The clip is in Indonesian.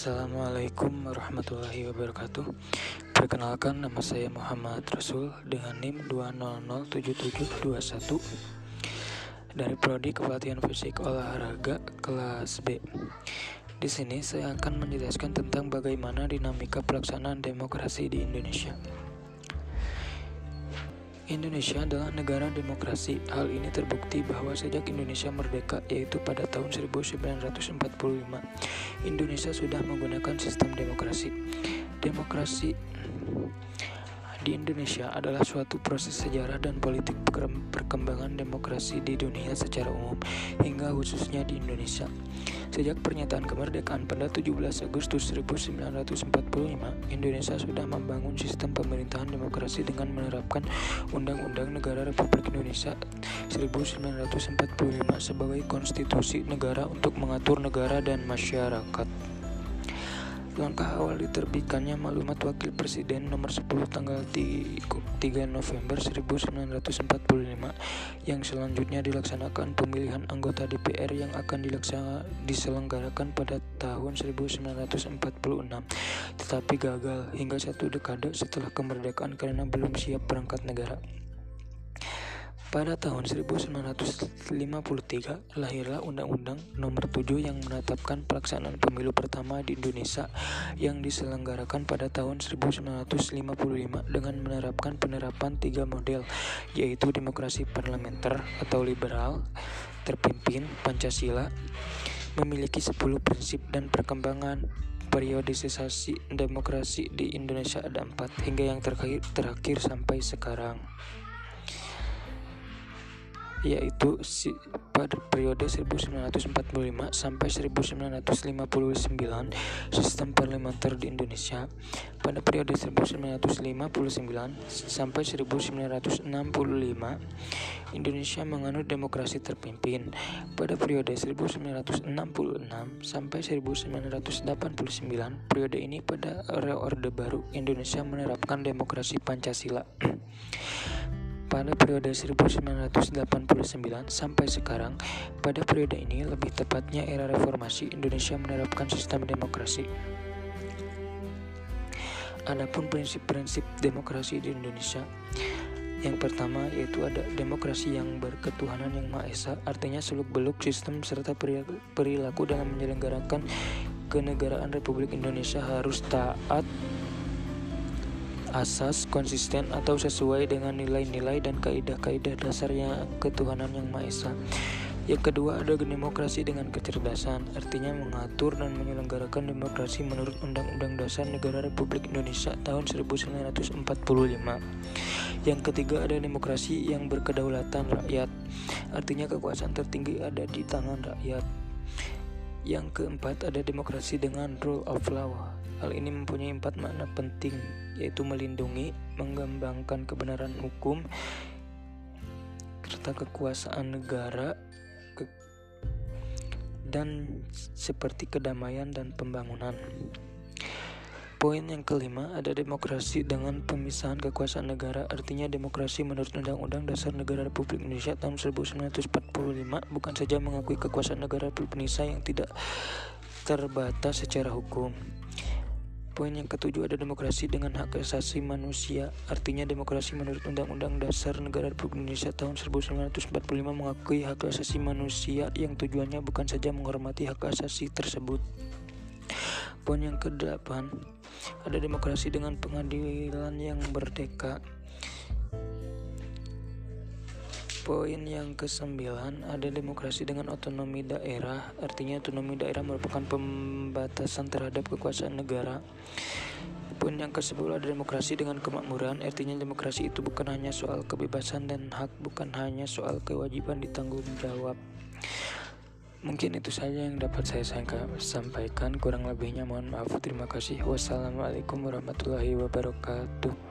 Assalamualaikum warahmatullahi wabarakatuh Perkenalkan nama saya Muhammad Rasul dengan NIM 2007721 dari Prodi Kepelatihan Fisik Olahraga kelas B. Di sini saya akan menjelaskan tentang bagaimana dinamika pelaksanaan demokrasi di Indonesia. Indonesia adalah negara demokrasi. Hal ini terbukti bahwa sejak Indonesia merdeka, yaitu pada tahun 1945, Indonesia sudah menggunakan sistem demokrasi. Demokrasi di Indonesia adalah suatu proses sejarah dan politik perkembangan demokrasi di dunia secara umum, hingga khususnya di Indonesia. Sejak pernyataan kemerdekaan pada 17 Agustus 1945, Indonesia sudah membangun sistem pemerintahan demokrasi dengan menerapkan Undang-Undang Negara Republik Indonesia 1945 sebagai konstitusi negara untuk mengatur negara dan masyarakat. Langkah awal diterbitkannya maklumat Wakil Presiden nomor 10 tanggal 3 November 1945 yang selanjutnya dilaksanakan pemilihan anggota DPR yang akan diselenggarakan pada tahun 1946 tetapi gagal hingga satu dekade setelah kemerdekaan karena belum siap perangkat negara. Pada tahun 1953, lahirlah Undang-Undang Nomor 7 yang menetapkan pelaksanaan pemilu pertama di Indonesia yang diselenggarakan pada tahun 1955 dengan menerapkan penerapan tiga model, yaitu demokrasi parlementer atau liberal, terpimpin Pancasila, memiliki 10 prinsip dan perkembangan periodisasi demokrasi di Indonesia ada empat hingga yang terakhir, terakhir sampai sekarang yaitu pada periode 1945 sampai 1959 sistem parlementer di Indonesia. Pada periode 1959 sampai 1965 Indonesia menganut demokrasi terpimpin. Pada periode 1966 sampai 1989 periode ini pada Orde Baru Indonesia menerapkan demokrasi Pancasila pada periode 1989 sampai sekarang, pada periode ini lebih tepatnya era reformasi Indonesia menerapkan sistem demokrasi. Adapun prinsip-prinsip demokrasi di Indonesia, yang pertama yaitu ada demokrasi yang berketuhanan yang Maha Esa, artinya seluk-beluk sistem serta perilaku dalam menyelenggarakan kenegaraan Republik Indonesia harus taat asas konsisten atau sesuai dengan nilai-nilai dan kaidah-kaidah dasarnya ketuhanan yang Maha Esa. Yang kedua ada demokrasi dengan kecerdasan, artinya mengatur dan menyelenggarakan demokrasi menurut Undang-Undang Dasar Negara Republik Indonesia tahun 1945. Yang ketiga ada demokrasi yang berkedaulatan rakyat, artinya kekuasaan tertinggi ada di tangan rakyat. Yang keempat ada demokrasi dengan rule of law, Hal ini mempunyai empat makna penting, yaitu melindungi, mengembangkan kebenaran hukum, serta kekuasaan negara, ke dan seperti kedamaian dan pembangunan. Poin yang kelima ada demokrasi dengan pemisahan kekuasaan negara Artinya demokrasi menurut Undang-Undang Dasar Negara Republik Indonesia tahun 1945 Bukan saja mengakui kekuasaan negara Indonesia yang tidak terbatas secara hukum Poin yang ketujuh ada demokrasi dengan hak asasi manusia. Artinya demokrasi menurut Undang-Undang Dasar Negara Republik Indonesia tahun 1945 mengakui hak asasi manusia yang tujuannya bukan saja menghormati hak asasi tersebut. Poin yang kedelapan ada demokrasi dengan pengadilan yang merdeka. Poin yang kesembilan ada demokrasi dengan otonomi daerah, artinya otonomi daerah merupakan pembatasan terhadap kekuasaan negara. Poin yang ke-10 ada demokrasi dengan kemakmuran, artinya demokrasi itu bukan hanya soal kebebasan dan hak, bukan hanya soal kewajiban ditanggung jawab. Mungkin itu saja yang dapat saya sampaikan, kurang lebihnya mohon maaf. Terima kasih. Wassalamualaikum warahmatullahi wabarakatuh.